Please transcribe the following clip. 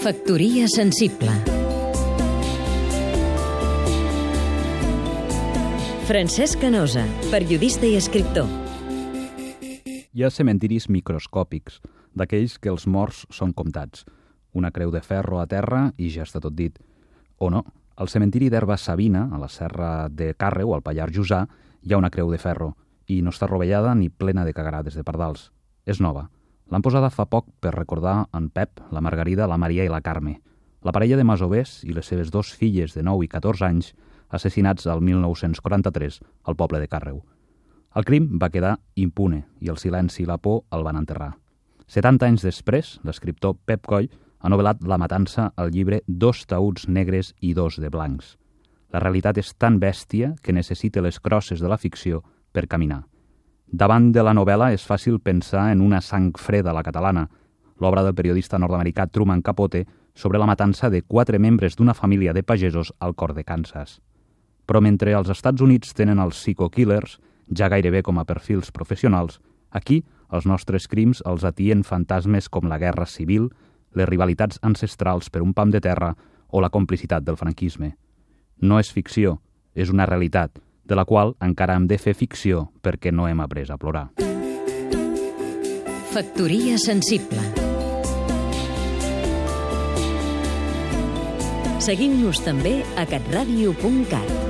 Factoria sensible Francesc Canosa, periodista i escriptor. Hi ha cementiris microscòpics, d'aquells que els morts són comptats. Una creu de ferro a terra i ja està tot dit. O no, al cementiri d'Herba Sabina, a la serra de Càrreu, al Pallar Jussà, hi ha una creu de ferro i no està rovellada ni plena de cagarades de pardals. És nova. L'han posada fa poc per recordar en Pep, la Margarida, la Maria i la Carme. La parella de masovers i les seves dos filles de 9 i 14 anys assassinats al 1943 al poble de Càrreu. El crim va quedar impune i el silenci i la por el van enterrar. 70 anys després, l'escriptor Pep Coll ha novel·lat La matança al llibre Dos taüts negres i dos de blancs. La realitat és tan bèstia que necessita les crosses de la ficció per caminar. Davant de la novel·la és fàcil pensar en una sang freda a la catalana, l'obra del periodista nord-americà Truman Capote sobre la matança de quatre membres d'una família de pagesos al cor de Kansas. Però mentre als Estats Units tenen els psycho-killers, ja gairebé com a perfils professionals, aquí els nostres crims els atien fantasmes com la guerra civil, les rivalitats ancestrals per un pam de terra o la complicitat del franquisme. No és ficció, és una realitat, de la qual encara hem de fer ficció perquè no hem après a plorar. Factoria sensible Seguim-nos també a catradio.cat